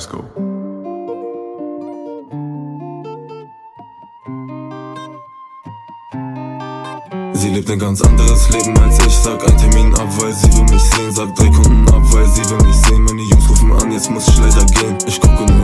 Carrasco. Sie lebt ein ganz anderes Leben als ich. Sag ein Termin ab, weil sie will mich sehen. Sag drei Kunden ab, weil sie will mich sehen. Meine Jungs rufen an, jetzt muss ich leider gehen. Ich gucke nur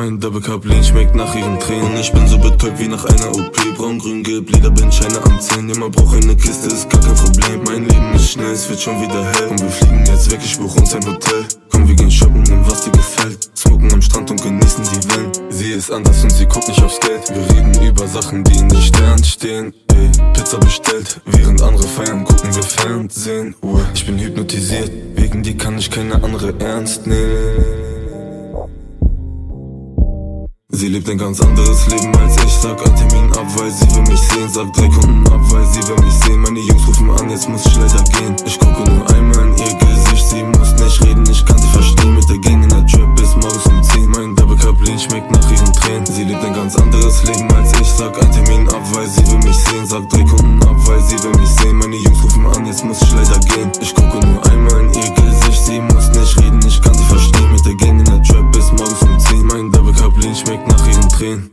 Mein Double Cup Lean schmeckt nach ihren Tränen. Ich bin so betäubt wie nach einer OP. Braun, grün, gelb, Leder, bin Scheine am Zählen. Immer brauch eine Kiste, ist gar kein Problem. Mein Leben ist schnell, es wird schon wieder hell. Und wir fliegen jetzt weg, ich buch uns ein Hotel. Komm, wir gehen shoppen, nimm was dir gefällt. Smoken am Strand und genießen die Wellen. Sie ist anders und sie guckt nicht aufs Geld. Wir reden über Sachen, die in den Sternen stehen. Ey, Pizza bestellt, während andere feiern, gucken wir Fernsehen. Ich bin hypnotisiert, wegen dir kann ich keine andere ernst nehmen. Sie lebt ein ganz anderes Leben als ich. Sag ein Termin ab, weil sie will mich sehen. Sag drei Kunden ab, weil sie will mich sehen. Meine Jungs rufen an, jetzt muss ich leider gehen. Ich gucke nur einmal in ihr Gesicht. Sie muss nicht reden, ich kann sie verstehen. Mit der Gang in der Trap bis morgens um 10. Mein Double Cup Lean schmeckt nach ihren Tränen. Sie lebt ein ganz anderes Leben als ich. Sag ein ihren Tränen.